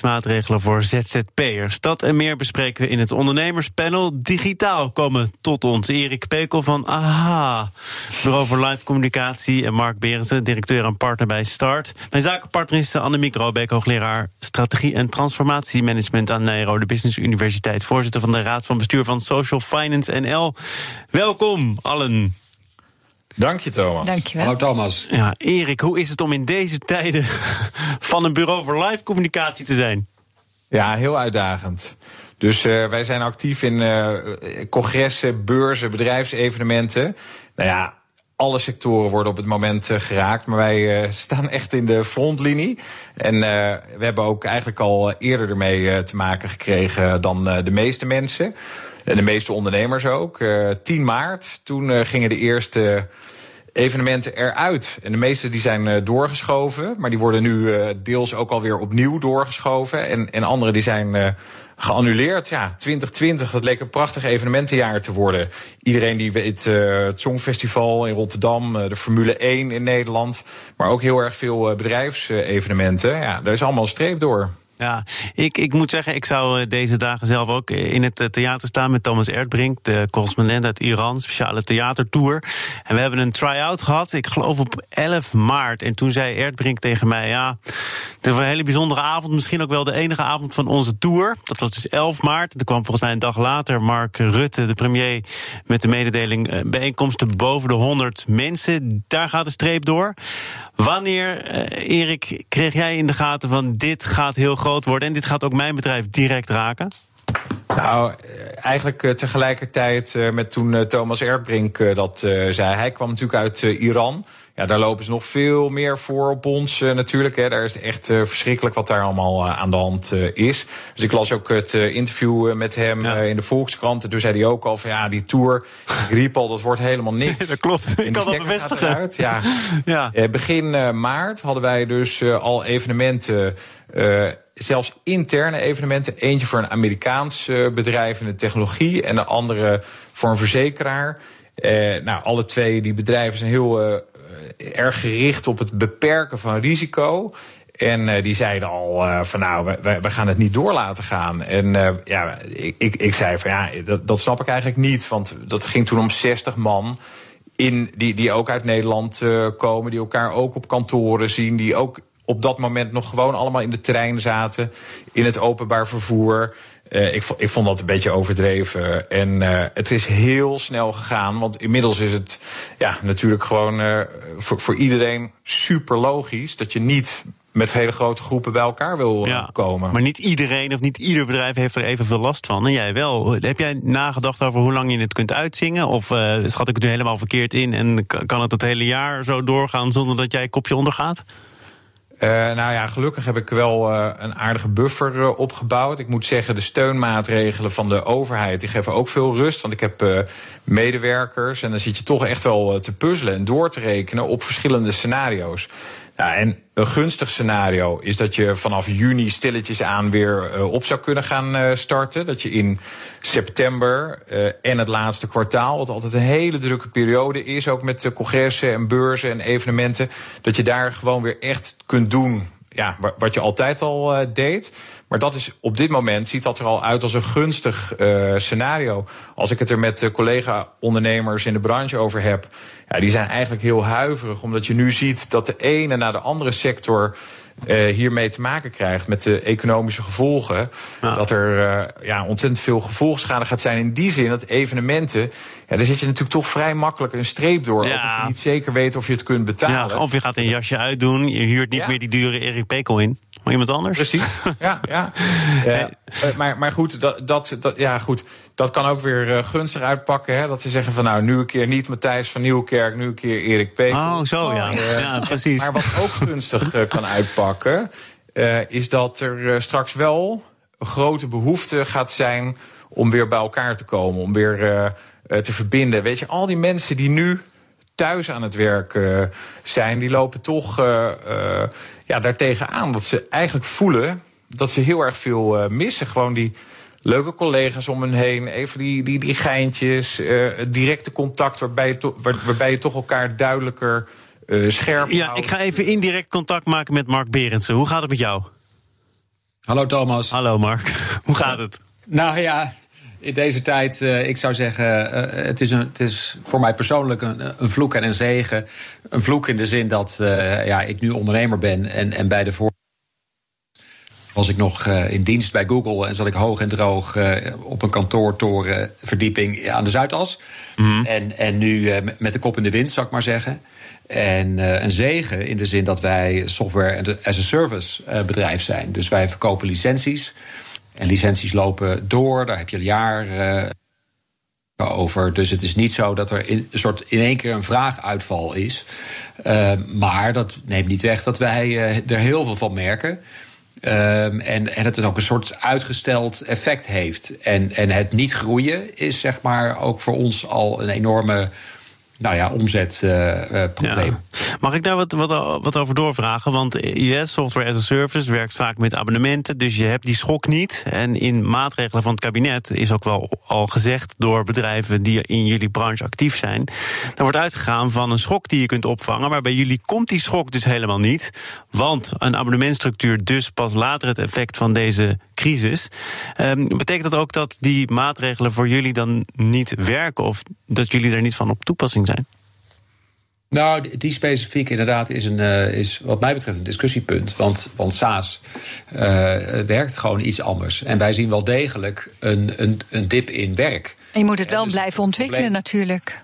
Maatregelen voor ZZP'ers. Dat en meer bespreken we in het ondernemerspanel. Digitaal komen tot ons Erik Pekel van AHA. Bureau voor Live Communicatie en Mark Berensen, directeur en partner bij Start. Mijn zakenpartner is Annemiek Robeek, hoogleraar Strategie en Transformatiemanagement aan Nero, de Business Universiteit. Voorzitter van de Raad van Bestuur van Social Finance NL. Welkom allen. Dank je, Thomas. Dank je wel. Hallo Thomas. Ja, Erik, hoe is het om in deze tijden van een bureau voor live communicatie te zijn? Ja, heel uitdagend. Dus uh, wij zijn actief in uh, congressen, beurzen, bedrijfsevenementen. Nou ja, alle sectoren worden op het moment uh, geraakt. Maar wij staan echt in de frontlinie. En we hebben ook eigenlijk al eerder ermee te maken gekregen dan de meeste mensen. En de meeste ondernemers ook. 10 maart, toen gingen de eerste evenementen eruit. En de meeste die zijn uh, doorgeschoven, maar die worden nu uh, deels ook alweer opnieuw doorgeschoven. En, en andere die zijn uh, geannuleerd. Ja, 2020, dat leek een prachtig evenementenjaar te worden. Iedereen die weet het Songfestival in Rotterdam, de Formule 1 in Nederland, maar ook heel erg veel bedrijfsevenementen. Ja, daar is allemaal een streep door. Ja, ik, ik moet zeggen, ik zou eh, deze dagen zelf ook in het eh, theater staan met Thomas Erdbrink, de correspondent uit Iran, speciale theatertour. En we hebben een try-out gehad, ik geloof op 11 maart. En toen zei Erdbrink tegen mij, ja, het een hele bijzondere avond, misschien ook wel de enige avond van onze tour. Dat was dus 11 maart. Er kwam volgens mij een dag later Mark Rutte, de premier, met de mededeling eh, bijeenkomsten boven de 100 mensen. Daar gaat de streep door. Wanneer, Erik, kreeg jij in de gaten van dit gaat heel groot worden en dit gaat ook mijn bedrijf direct raken? Nou, eigenlijk tegelijkertijd met toen Thomas Erdbrink dat zei. Hij kwam natuurlijk uit Iran. Ja, daar lopen ze nog veel meer voor op ons uh, natuurlijk. Hè. Daar is het echt uh, verschrikkelijk wat daar allemaal uh, aan de hand is. Dus ik las ook het interview met hem ja. in de Volkskrant. En toen zei hij ook al van ja, die tour, ik riep al, dat wordt helemaal niks. dat klopt, ik kan dat bevestigen. Ja. ja. begin maart hadden wij dus al evenementen zelfs interne evenementen. Eentje voor een Amerikaans bedrijf in de technologie en de andere voor een verzekeraar. nou, alle twee die bedrijven zijn heel erg gericht op het beperken van risico. En uh, die zeiden al uh, van nou, we, we gaan het niet door laten gaan. En uh, ja, ik, ik, ik zei van ja, dat, dat snap ik eigenlijk niet. Want dat ging toen om 60 man. In, die, die ook uit Nederland komen, die elkaar ook op kantoren zien, die ook op dat moment nog gewoon allemaal in de trein zaten, in het openbaar vervoer. Uh, ik, ik, vond dat een beetje overdreven. En uh, het is heel snel gegaan. Want inmiddels is het ja, natuurlijk gewoon uh, voor, voor iedereen super logisch dat je niet met hele grote groepen bij elkaar wil ja, komen. Maar niet iedereen of niet ieder bedrijf heeft er evenveel last van. En jij wel. Heb jij nagedacht over hoe lang je het kunt uitzingen? Of schat ik het nu helemaal verkeerd in en kan het het hele jaar zo doorgaan zonder dat jij kopje ondergaat? Uh, nou ja, gelukkig heb ik wel uh, een aardige buffer uh, opgebouwd. Ik moet zeggen, de steunmaatregelen van de overheid die geven ook veel rust. Want ik heb medewerkers en dan zit je toch echt wel te puzzelen en door te rekenen op verschillende scenario's. Ja, en een gunstig scenario is dat je vanaf juni stilletjes aan weer uh, op zou kunnen gaan uh, starten. Dat je in september uh, en het laatste kwartaal, wat altijd een hele drukke periode is, ook met congressen en beurzen en evenementen, dat je daar gewoon weer echt kunt doen ja, wat je altijd al deed. Maar dat is op dit moment ziet dat er al uit als een gunstig uh, scenario. Als ik het er met collega-ondernemers in de branche over heb, ja, die zijn eigenlijk heel huiverig, omdat je nu ziet dat de ene na de andere sector uh, hiermee te maken krijgt met de economische gevolgen. Ja. Dat er uh, ja, ontzettend veel gevolgschade gaat zijn. In die zin dat evenementen, ja, daar zit je natuurlijk toch vrij makkelijk een streep door. Ja. Als je niet zeker weet of je het kunt betalen. Ja, of je gaat een jasje uitdoen, je huurt niet meer die dure Erik Pekel in. Maar iemand anders? Precies, ja. ja. ja. Uh, maar, maar goed, dat, dat, dat, ja, goed, dat kan ook weer uh, gunstig uitpakken. Hè? Dat ze zeggen van nou, nu een keer niet Matthijs van Nieuwkerk, nu een keer Erik Pekel. Oh, zo ja. Uh, ja, precies. Maar wat ook gunstig kan uitpakken, is dat er straks wel een grote behoefte gaat zijn om weer bij elkaar te komen. Om weer te verbinden. Weet je, al die mensen die nu thuis aan het werk zijn, die lopen toch ja, daartegen aan. Dat ze eigenlijk voelen dat ze heel erg veel missen. Gewoon die leuke collega's om hen heen. Even die, die, die geintjes, het directe contact waarbij je, to, waarbij je toch elkaar duidelijker scherp Ja, ik ga even indirect contact maken met Mark Berendsen. Hoe gaat het met jou? Hallo Thomas. Hallo Mark. Hoe gaat het? Nou ja, in deze tijd, uh, ik zou zeggen, uh, het, is een, het is voor mij persoonlijk een, een, vloek en een zegen. Een vloek in de zin dat uh, ja, ik nu ondernemer ben en, en bij de voor was ik nog in dienst bij Google en zat ik hoog en droog op een kantoortorenverdieping aan de Zuidas. Mm. En, en nu met de kop in de wind, zou ik maar zeggen. En een zegen in de zin dat wij software as a service bedrijf zijn. Dus wij verkopen licenties. En licenties lopen door, daar heb je jaar uh, over. Dus het is niet zo dat er in, een soort in één keer een vraaguitval is. maar dat neemt niet weg dat wij er heel veel van merken. Um, en, en het ook een soort uitgesteld effect heeft. En, en het niet groeien is zeg maar ook voor ons al een enorme nou ja, omzetprobleem. Mag ik daar wat, wat, wat over doorvragen? Want yes, software as a service werkt vaak met abonnementen, dus je hebt die schok niet. En in maatregelen van het kabinet is ook wel al gezegd door bedrijven die in jullie branche actief zijn. Daar wordt uitgegaan van een schok die je kunt opvangen, maar bij jullie komt die schok dus helemaal niet. Want een abonnementstructuur dus pas later het effect van deze crisis. Um, betekent dat ook dat die maatregelen voor jullie dan niet werken of dat jullie er niet van op toepassing zijn? Nou, die specifiek inderdaad is, een, uh, is wat mij betreft een discussiepunt. Want, want SaaS uh, werkt gewoon iets anders. En wij zien wel degelijk een, een, een dip in werk. En je moet het wel dus blijven ontwikkelen natuurlijk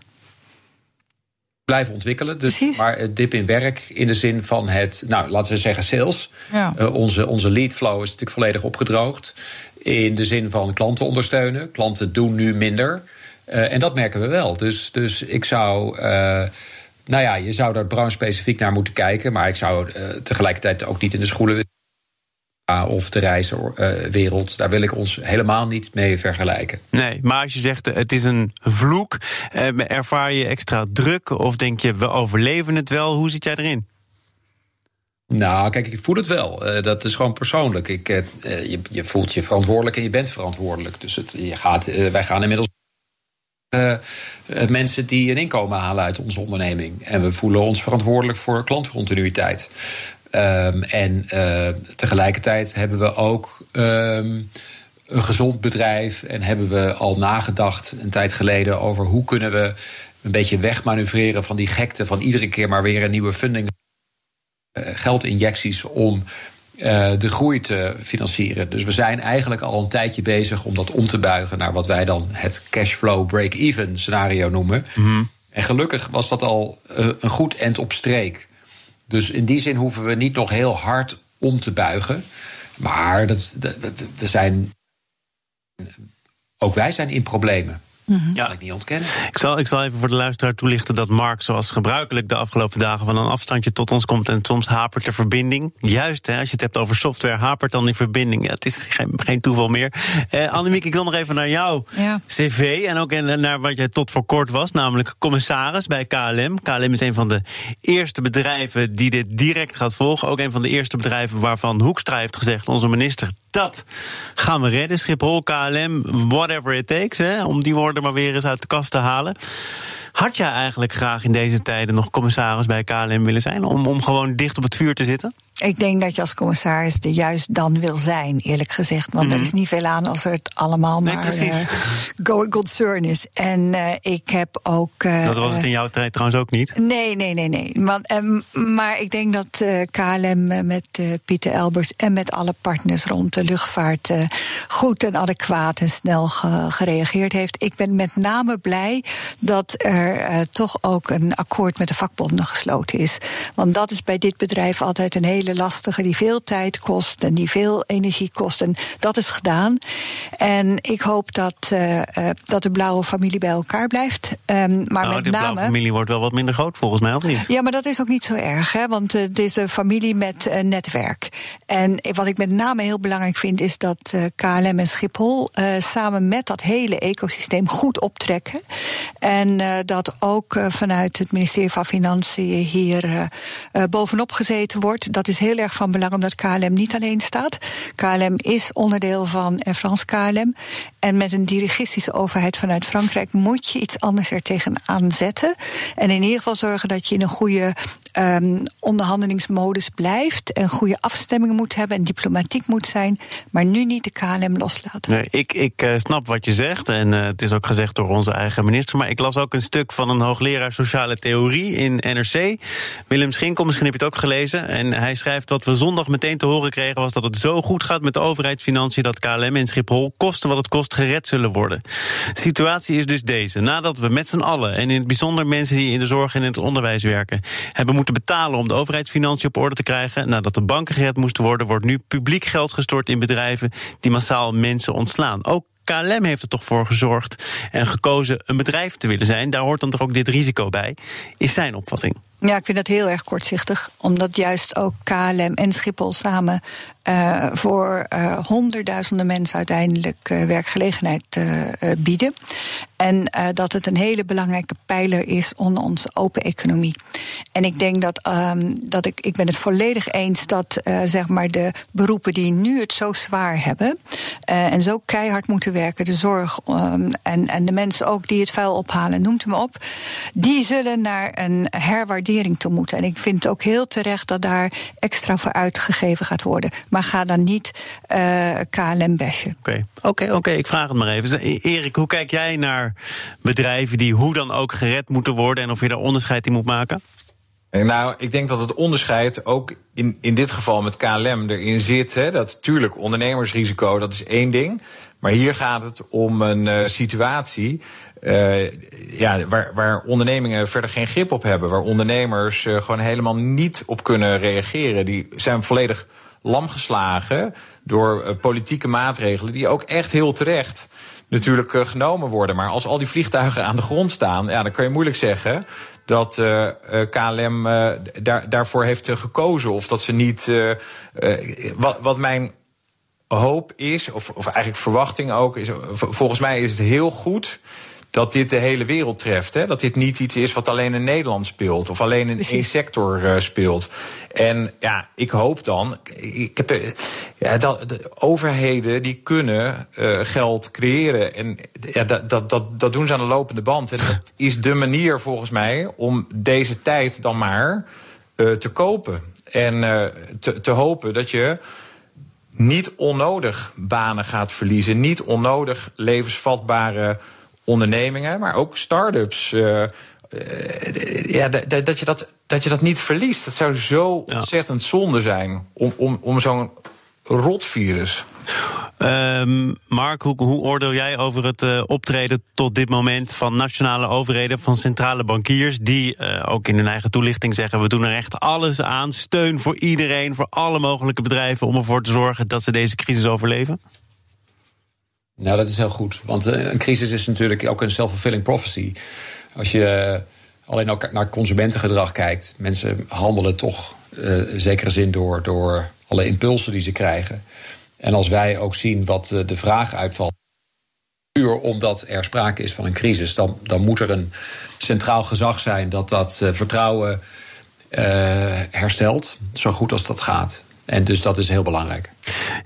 blijven ontwikkelen. Dus, maar het dip in werk in de zin van het, nou, laten we zeggen, sales. Ja. Uh, onze, onze lead flow is natuurlijk volledig opgedroogd. In de zin van klanten ondersteunen. Klanten doen nu minder. Uh, en dat merken we wel. Dus, dus ik zou. Uh, nou ja, je zou daar branche specifiek naar moeten kijken. Maar ik zou tegelijkertijd ook niet in de schoenen of de reizenwereld. Daar wil ik ons helemaal niet mee vergelijken. Nee, maar als je zegt het is een vloek, eh, ervaar je extra druk of denk je we overleven het wel? Hoe zit jij erin? Nou, kijk, ik voel het wel. Uh, dat is gewoon persoonlijk. Ik, uh, je, je, voelt je verantwoordelijk en je bent verantwoordelijk. Dus het, je gaat, uh, wij gaan inmiddels mensen die een inkomen halen uit onze onderneming. En we voelen ons verantwoordelijk voor klantcontinuïteit. Um, en uh, tegelijkertijd hebben we ook um, een gezond bedrijf en hebben we al nagedacht een tijd geleden over hoe kunnen we een beetje wegmanoeuvreren van die gekte van iedere keer maar weer een nieuwe funding, uh, geldinjecties om uh, de groei te financieren. Dus we zijn eigenlijk al een tijdje bezig om dat om te buigen naar wat wij dan het cashflow break-even scenario noemen. Mm -hmm. En gelukkig was dat al een goed end op streek. Dus in die zin hoeven we niet nog heel hard om te buigen. Maar dat, we zijn. Ook wij zijn in problemen. Mm Ja. ik niet ontkennen. Ik zal, ik zal even voor de luisteraar toelichten dat Mark, zoals gebruikelijk de afgelopen dagen, van een afstandje tot ons komt en soms hapert de verbinding. Juist, hè, als je het hebt over software, hapert dan die verbinding. Ja, het is geen, geen toeval meer. Eh, Annemiek, ik wil nog even naar jouw ja. cv en ook naar wat jij tot voor kort was, namelijk commissaris bij KLM. KLM is een van de eerste bedrijven die dit direct gaat volgen. Ook een van de eerste bedrijven waarvan Hoekstra heeft gezegd, onze minister, dat gaan we redden. Schiphol, KLM, whatever it takes, hè, om die woorden maar weer eens uit de kast te halen. Had jij eigenlijk graag in deze tijden nog commissaris bij KLM willen zijn? Om, om gewoon dicht op het vuur te zitten? Ik denk dat je als commissaris er juist dan wil zijn, eerlijk gezegd. Want mm er is niet veel aan als het allemaal nee, maar uh, going concern is. En uh, ik heb ook. Uh, dat was het in jouw tijd trouwens ook niet? Nee, nee, nee, nee. Want, maar ik denk dat KLM met Pieter Elbers en met alle partners rond de luchtvaart goed en adequaat en snel ge gereageerd heeft. Ik ben met name blij dat er toch ook een akkoord met de vakbonden gesloten is. Want dat is bij dit bedrijf altijd een hele lastige die veel tijd kost en die veel energie kost. En dat is gedaan. En ik hoop dat, uh, dat de blauwe familie bij elkaar blijft. Um, maar nou, met de blauwe familie wordt wel wat minder groot volgens mij, of niet? Ja, maar dat is ook niet zo erg, hè? want uh, het is een familie met uh, netwerk. En wat ik met name heel belangrijk vind, is dat KLM en Schiphol samen met dat hele ecosysteem goed optrekken. En dat ook vanuit het ministerie van Financiën hier bovenop gezeten wordt. Dat is heel erg van belang omdat KLM niet alleen staat. KLM is onderdeel van Air France KLM. En met een dirigistische overheid vanuit Frankrijk moet je iets anders er tegenaan zetten. En in ieder geval zorgen dat je in een goede um, onderhandelingsmodus blijft. En goede afstemmingen moet hebben en diplomatiek moet zijn. Maar nu niet de KLM loslaten. Nee, ik, ik uh, snap wat je zegt. En uh, het is ook gezegd door onze eigen minister. Maar ik las ook een stuk van een hoogleraar sociale theorie in NRC. Willem Schinkel, misschien heb je het ook gelezen. En hij schrijft: Wat we zondag meteen te horen kregen was dat het zo goed gaat met de overheidsfinanciën. dat KLM en Schiphol, kosten wat het kost, gered zullen worden. De situatie is dus deze. Nadat we met z'n allen, en in het bijzonder mensen die in de zorg en in het onderwijs werken, hebben moeten betalen om de overheidsfinanciën op orde te krijgen. Nadat de banken gered moesten worden, wordt nu publiek geld gestort in bedrijven die massaal mensen ontslaan. Ook KLM heeft er toch voor gezorgd en gekozen een bedrijf te willen zijn. Daar hoort dan toch ook dit risico bij, is zijn opvatting. Ja, ik vind dat heel erg kortzichtig. Omdat juist ook KLM en Schiphol samen uh, voor uh, honderdduizenden mensen uiteindelijk uh, werkgelegenheid bieden. En dat het een hele belangrijke pijler is onder onze open economie. En ik denk dat, um, dat ik, ik ben het volledig eens dat zeg maar de beroepen die nu het zo zwaar hebben en zo keihard moeten werken, de zorg um, en, en de mensen ook die het vuil ophalen, noemt hem op, die zullen naar een herwaardering toe moeten. En ik vind het ook heel terecht dat daar extra voor uitgegeven gaat worden. Maar ga dan niet uh, KLM bashen. Oké, oké, oké. ik vraag het maar even. Erik, hoe kijk jij naar bedrijven die hoe dan ook gered moeten worden en of je daar onderscheid in moet maken? Nou, ik denk dat het onderscheid ook in, in dit geval met KLM erin zit. Hè, dat tuurlijk ondernemersrisico, dat is één ding. Maar hier gaat het om een uh, situatie uh, ja, waar, waar ondernemingen verder geen grip op hebben. Waar ondernemers uh, gewoon helemaal niet op kunnen reageren. Die zijn volledig lamgeslagen door uh, politieke maatregelen die ook echt heel terecht natuurlijk genomen worden. Maar als al die vliegtuigen aan de grond staan, ja, dan kan je moeilijk zeggen dat KLM daar, daarvoor heeft gekozen. Of dat ze niet. wat, wat mijn hoop is, of, of eigenlijk verwachting ook, is volgens mij is het heel goed dat dit de hele wereld treft. Hè? Dat dit niet iets is wat alleen in Nederland speelt of alleen in één sector uh, speelt. En ja, ik hoop dan. Ik heb, ja, dat, de overheden die kunnen uh, geld creëren. En ja, dat, dat, dat, dat doen ze aan de lopende band. En dat is de manier volgens mij om deze tijd dan maar uh, te kopen. En te, te hopen dat je niet onnodig banen gaat verliezen. Niet onnodig levensvatbare ondernemingen, maar ook start-ups. Uh, ja, dat je dat, dat je dat niet verliest. Dat zou zo ontzettend zonde zijn om, om, om zo'n rotvirus. Um, Mark, hoe, hoe, oordeel jij over het uh, optreden tot dit moment van nationale overheden, van centrale bankiers, die uh, ook in hun eigen toelichting zeggen: we doen er echt alles aan, steun voor iedereen, voor alle mogelijke bedrijven, om ervoor te zorgen dat ze deze crisis overleven? Nou, dat is heel goed. Want eh, een crisis is natuurlijk ook een self-fulfilling prophecy. Als je eh, alleen ook naar consumentengedrag kijkt, mensen handelen toch uh, zekere zin door, door alle impulsen die ze krijgen. En als wij ook zien wat de vraag uitvalt, puur omdat er sprake is van een crisis, dan, dan moet er een centraal gezag zijn dat dat vertrouwen herstelt, zo goed als dat gaat. En dus dat is heel belangrijk.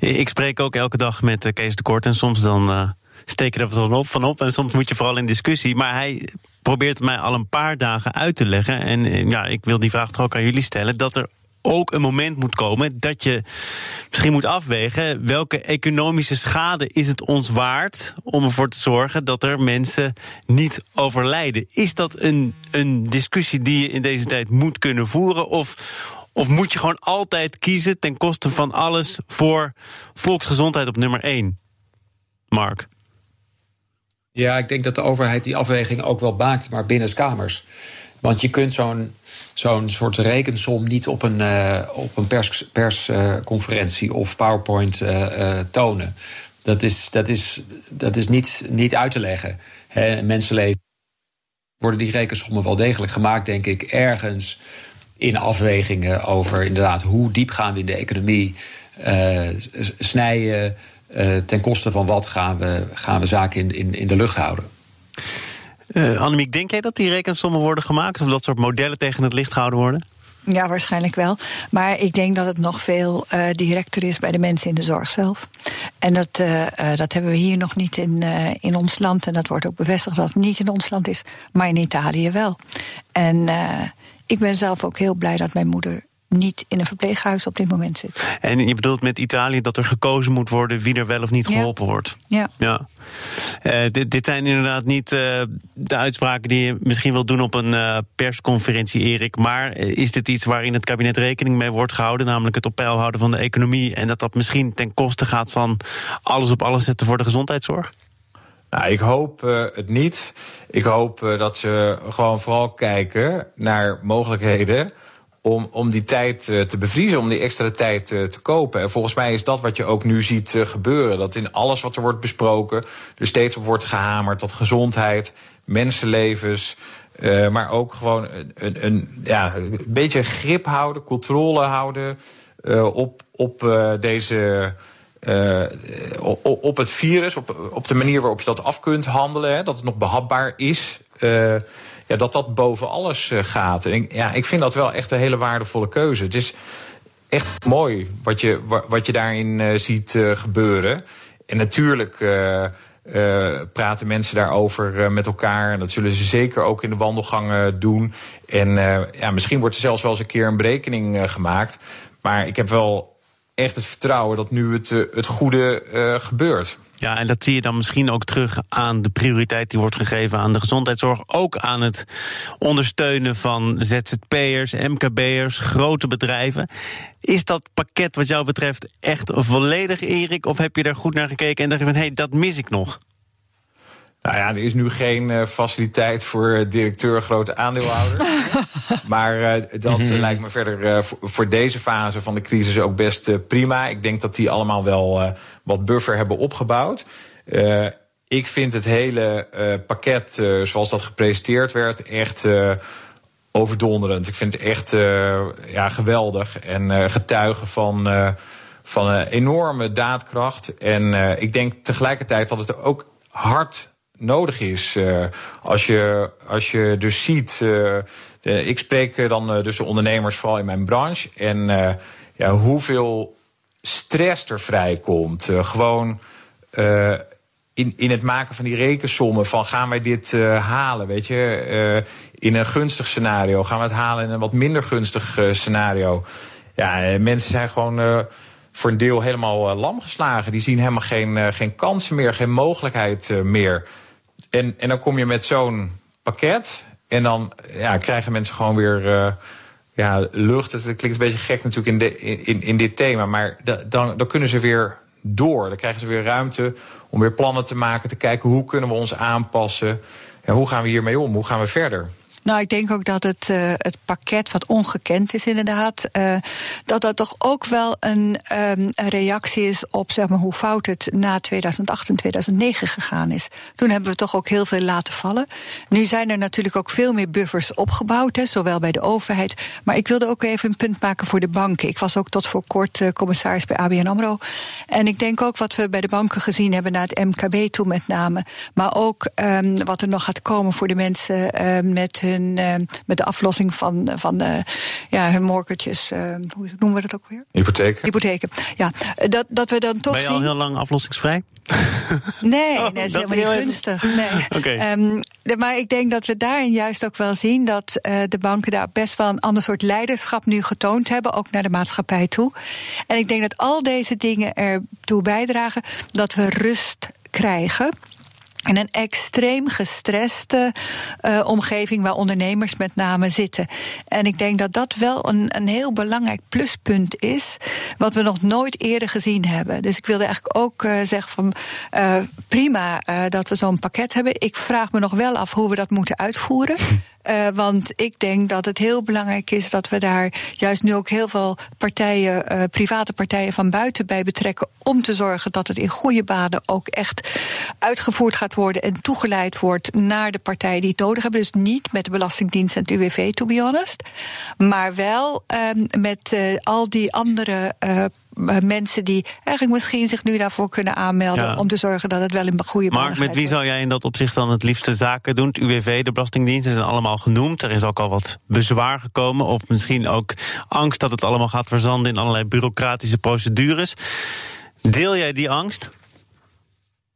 Ik spreek ook elke dag met eh, Kees de Kort en soms dan uh, steek er van op, van op en soms moet je vooral in discussie. Maar hij probeert mij al een paar dagen uit te leggen. En eh, ja, ik wil die vraag toch ook aan jullie stellen. Dat er ook een moment moet komen dat je misschien moet afwegen welke economische schade is het ons waard om ervoor te zorgen dat er mensen niet overlijden. Is dat een, een discussie die je in deze tijd moet kunnen voeren? Of, of moet je gewoon altijd kiezen ten koste van alles voor volksgezondheid op nummer 1? Mark. Ja, ik denk dat de overheid die afweging ook wel maakt, maar binnenskamers. Want je kunt zo'n zo'n soort rekensom niet op een, uh, op een persconferentie pers, uh, of PowerPoint uh, tonen. Dat is, dat is, dat is niet, niet uit te leggen. Mensenleven worden die rekensommen wel degelijk gemaakt, denk ik, ergens in afwegingen over inderdaad hoe diepgaand in de economie uh, snijden. Uh, ten koste van wat gaan we, gaan we zaken in, in, in de lucht houden. Uh, Annemiek, denk jij dat die rekensommen worden gemaakt? Of dat soort modellen tegen het licht gehouden worden? Ja, waarschijnlijk wel. Maar ik denk dat het nog veel uh, directer is bij de mensen in de zorg zelf. En dat, uh, uh, dat hebben we hier nog niet in, in ons land. En dat wordt ook bevestigd dat het niet in ons land is, maar in Italië wel. En ik ben zelf ook heel blij dat mijn moeder niet in een verpleeghuis op dit moment zit. En je bedoelt met Italië dat er gekozen moet worden wie er wel of niet geholpen wordt? Ja. ja. Uh, dit, dit, zijn inderdaad niet uh, de uitspraken die je misschien wil doen op een uh, persconferentie, Erik. Maar is dit iets waarin het kabinet rekening mee wordt gehouden, namelijk het op peil houden van de economie en dat dat misschien ten koste gaat van alles op alles zetten voor de gezondheidszorg? Nou, ik hoop het niet. Ik hoop dat ze gewoon vooral kijken naar mogelijkheden om, om die tijd uh, te bevriezen, om die extra tijd te kopen. En volgens mij is dat wat je ook nu ziet gebeuren. Dat in alles wat er wordt besproken, er steeds op wordt gehamerd dat gezondheid, mensenlevens, maar ook gewoon een, een, ja, een beetje grip houden, controle houden op, op deze. Op, op het virus, op, op de manier waarop je dat af kunt handelen, hè, dat het nog behapbaar is ja, dat dat boven alles eh, gaat. En ja, ik vind dat wel echt een hele waardevolle keuze. Het is echt mooi wat je, wat je daarin ziet gebeuren. En natuurlijk praten mensen daarover met elkaar. En dat zullen ze zeker ook in de wandelgangen doen. En ja, misschien wordt er zelfs wel eens een keer een berekening gemaakt. Maar ik heb wel echt het vertrouwen dat nu het, het goede gebeurt. Ja, en dat zie je dan misschien ook terug aan de prioriteit die wordt gegeven aan de gezondheidszorg. Ook aan het ondersteunen van ZZP'ers, MKB'ers, grote bedrijven. Is dat pakket wat jou betreft echt volledig, Erik? Of heb je daar goed naar gekeken en dacht je van hé, hey, dat mis ik nog? Nou ja, er is nu geen uh, faciliteit voor directeur grote aandeelhouder. maar uh, dat mm -hmm. lijkt me verder uh, voor deze fase van de crisis ook best prima. Ik denk dat die allemaal wel wat buffer hebben opgebouwd. ik vind het hele pakket zoals dat gepresenteerd werd echt overdonderend. Ik vind het echt ja, geweldig en getuigen van van een enorme daadkracht. En ik denk tegelijkertijd dat het ook hard nodig is. Uh, als, je, als je dus ziet. Uh, de, ik spreek dan uh, dus de ondernemers vooral in mijn branche. En ja, hoeveel stress er vrijkomt. gewoon in, in het maken van die rekensommen. Van gaan wij dit halen? Weet je, in een gunstig scenario. Gaan we het halen in een wat minder gunstig scenario? Ja, mensen zijn gewoon voor een deel helemaal lam geslagen. Die zien helemaal geen, geen kansen meer, geen mogelijkheid meer. En, en dan kom je met zo'n pakket. En dan ja, krijgen mensen gewoon weer uh, ja, lucht. Het klinkt een beetje gek natuurlijk in, de, in, in dit thema. Maar dan, dan kunnen ze weer door. Dan krijgen ze weer ruimte om weer plannen te maken. Te kijken hoe kunnen we ons aanpassen. En hoe gaan we hiermee om? Hoe gaan we verder? Nou, ik denk ook dat het, uh, het pakket wat ongekend is, inderdaad, uh, dat dat toch ook wel een, um, een, reactie is op zeg maar, hoe fout het na 2008 en 2009 gegaan is. Toen hebben we toch ook heel veel laten vallen. Nu zijn er natuurlijk ook veel meer buffers opgebouwd, hè, zowel bij de overheid. Maar ik wilde ook even een punt maken voor de banken. Ik was ook tot voor kort uh, commissaris bij ABN Amro. En ik denk ook wat we bij de banken gezien hebben, naar het MKB toe met name. Maar ook um, wat er nog gaat komen voor de mensen met hun hun, uh, met de aflossing van, van uh, ja, hun mortgages. Uh, hoe noemen we dat ook weer? Hypotheek. Hypotheken. Ja, dat, dat we dan toch. Ben je al heel lang aflossingsvrij? Nee, oh, nee, dat is helemaal niet gunstig. Nee. okay. um, de, maar ik denk dat we daarin juist ook wel zien dat uh, de banken daar best wel een ander soort leiderschap nu getoond hebben, ook naar de maatschappij toe. En ik denk dat al deze dingen ertoe bijdragen dat we rust krijgen in een extreem gestreste uh, omgeving waar ondernemers met name zitten. En ik denk dat dat wel een, een heel belangrijk pluspunt is, wat we nog nooit eerder gezien hebben. Dus ik wilde eigenlijk ook uh, zeggen van uh, prima dat we zo'n pakket hebben. Ik vraag me nog wel af hoe we dat moeten uitvoeren. Uh, want ik denk dat het heel belangrijk is dat we daar juist nu ook heel veel partijen, uh, private partijen van buiten bij betrekken. Om te zorgen dat het in goede banen ook echt uitgevoerd gaat worden en toegeleid wordt naar de partijen die het nodig hebben. Dus niet met de Belastingdienst en het UWV, to be honest. Maar wel uh, met al die andere mensen die eigenlijk misschien zich nu daarvoor kunnen aanmelden. om te zorgen dat het wel in goede banen Maar met wie zou jij in dat opzicht dan het liefste zaken doen? Het UWV, de Belastingdienst, zijn allemaal genoemd. Er is ook al wat bezwaar gekomen. Of misschien ook angst dat het allemaal gaat verzanden in allerlei bureaucratische procedures. Deel jij die angst?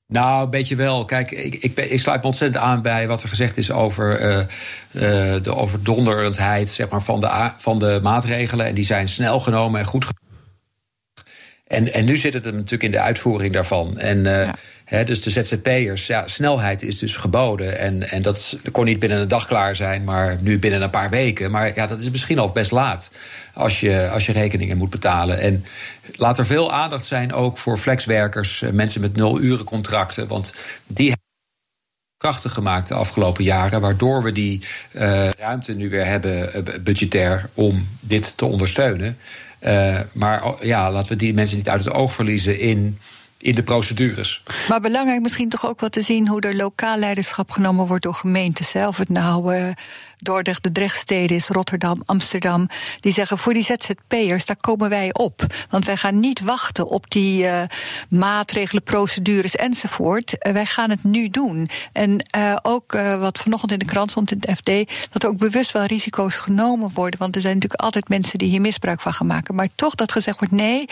Nou, een beetje wel. Kijk, ik, ik, ik sluit me ontzettend aan bij wat er gezegd is over uh, uh, de overdonderendheid zeg maar, van, de, van de maatregelen. En die zijn snel genomen en goed en, en nu zit het natuurlijk in de uitvoering daarvan. En uh, dus de ZZP'ers, ja, snelheid is dus geboden. En, en dat, kon niet binnen een dag klaar zijn, maar nu binnen een paar weken. Maar ja, dat is misschien al best laat als je, als je rekeningen moet betalen. En laat er veel aandacht zijn ook voor flexwerkers, eh, mensen met nul uren contracten. Want die hebben krachtig gemaakt de afgelopen jaren, waardoor we die uh, ruimte nu weer hebben uh, budgetair om dit te ondersteunen. Uh, maar ja, laten we die mensen niet uit het oog verliezen in in de procedures. Maar belangrijk misschien toch ook wel te zien hoe er lokaal leiderschap genomen wordt door gemeenten zelf. Het nou uh, Dordrecht, de Drechtsteden is, Rotterdam, Amsterdam. Die zeggen voor die ZZP'ers, daar komen wij op. Want wij gaan niet wachten op die uh, maatregelen, procedures enzovoort. Uh, wij gaan het nu doen. En uh, ook wat vanochtend in de krant stond in het FD, dat er ook bewust wel risico's genomen worden. Want er zijn natuurlijk altijd mensen die hier misbruik van gaan maken. Maar toch dat gezegd wordt, nee,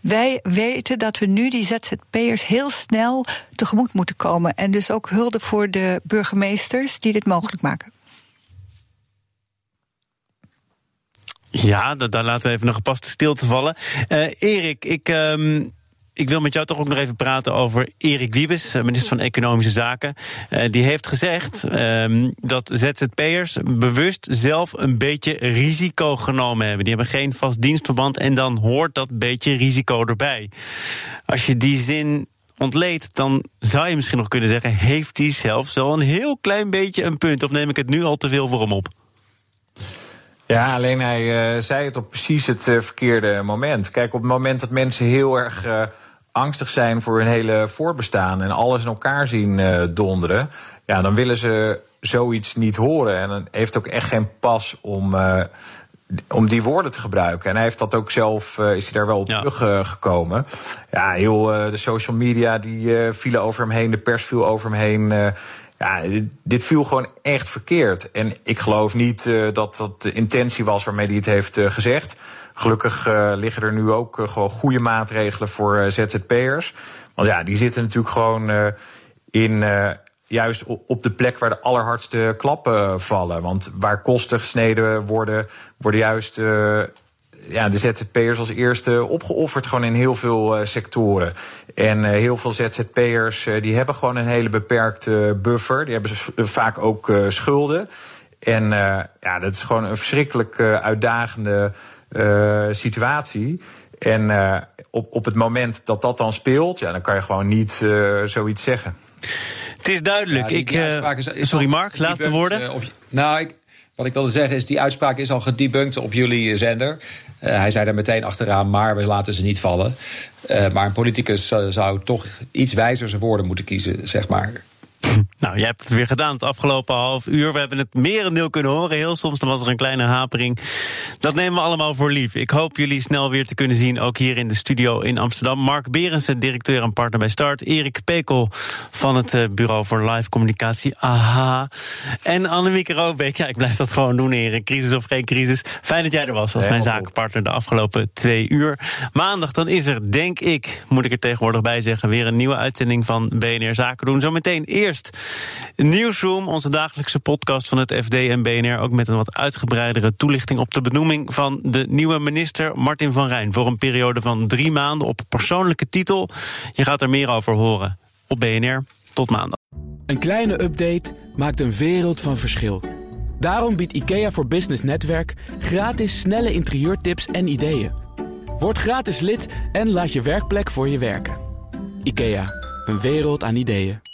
wij weten dat we nu die ZZP'ers heel snel tegemoet moeten komen. En dus ook hulde voor de burgemeesters die dit mogelijk maken. Ja, daar laten we even een gepaste stilte vallen. Uh, Erik, ik, um, ik wil met jou toch ook nog even praten over Erik Wiebes, eh, minister van Economische Zaken. Uh, die heeft gezegd um, dat ZZP'ers bewust zelf een beetje risico genomen hebben. Die hebben geen vast dienstverband en dan hoort dat beetje risico erbij. Als je die zin ontleedt, dan zou je misschien nog kunnen zeggen: heeft hij zelf zo een heel klein beetje een punt? Of neem ik het nu al te veel voor hem op? Ja, alleen hij uh, zei het op precies het uh, verkeerde moment. Kijk, op het moment dat mensen heel erg uh, angstig zijn voor hun hele voorbestaan en alles in elkaar zien donderen, ja, dan willen ze zoiets niet horen. En dan heeft ook echt geen pas om, om die woorden te gebruiken. En hij heeft dat ook zelf, is hij daar wel op ja. teruggekomen. ja, heel de social media die vielen over hem heen, de pers viel over hem heen. Ja, dit, viel gewoon echt verkeerd. En ik geloof niet uh, dat dat de intentie was waarmee hij het heeft uh, gezegd. Gelukkig uh, liggen er nu ook gewoon goede maatregelen voor ZZP'ers. Want ja, die zitten natuurlijk gewoon in juist op de plek waar de allerhardste klappen vallen. Want waar kosten gesneden worden, worden juist ja, de ZZP'ers als eerste opgeofferd gewoon in heel veel uh, sectoren. En uh, heel veel ZZP'ers uh, die hebben gewoon een hele beperkte buffer. Die hebben vaak ook schulden. En ja, dat is gewoon een verschrikkelijk uitdagende situatie. En op, op het moment dat dat dan speelt, ja, dan kan je gewoon niet zoiets zeggen. Het is duidelijk. Ja, ik, is, is sorry, Mark, laatste woorden. Op, nou, ik, wat ik wilde zeggen is, die uitspraak is al gedebunked op jullie zender. Uh, hij zei daar meteen achteraan, maar we laten ze niet vallen. Uh, maar een politicus uh, zou toch iets wijzer zijn woorden moeten kiezen, zeg maar. Nou, jij hebt het weer gedaan het afgelopen half uur. We hebben het merendeel kunnen horen. Heel soms dan was er een kleine hapering. Dat nemen we allemaal voor lief. Ik hoop jullie snel weer te kunnen zien, ook hier in de studio in Amsterdam. Mark Berensen, directeur en partner bij Start. Erik Pekel van het eh, Bureau voor Live Communicatie. Aha. En Annemieke Robeek. Ja, ik blijf dat gewoon doen, Erik. Crisis of geen crisis. Fijn dat jij er was als mijn zakenpartner de afgelopen twee uur. Maandag dan is er, denk ik, moet ik er tegenwoordig bij zeggen, weer een nieuwe uitzending van BNR Zaken doen. Zometeen eerst Nieuwsroom, onze dagelijkse podcast van het FD en BNR. Ook met een wat uitgebreidere toelichting op de benoeming van de nieuwe minister Martin van Rijn. Voor een periode van drie maanden op persoonlijke titel. Je gaat er meer over horen op BNR. Tot maandag. Een kleine update maakt een wereld van verschil. Daarom biedt IKEA voor Business Netwerk gratis snelle interieurtips en ideeën. Word gratis lid en laat je werkplek voor je werken. IKEA, een wereld aan ideeën.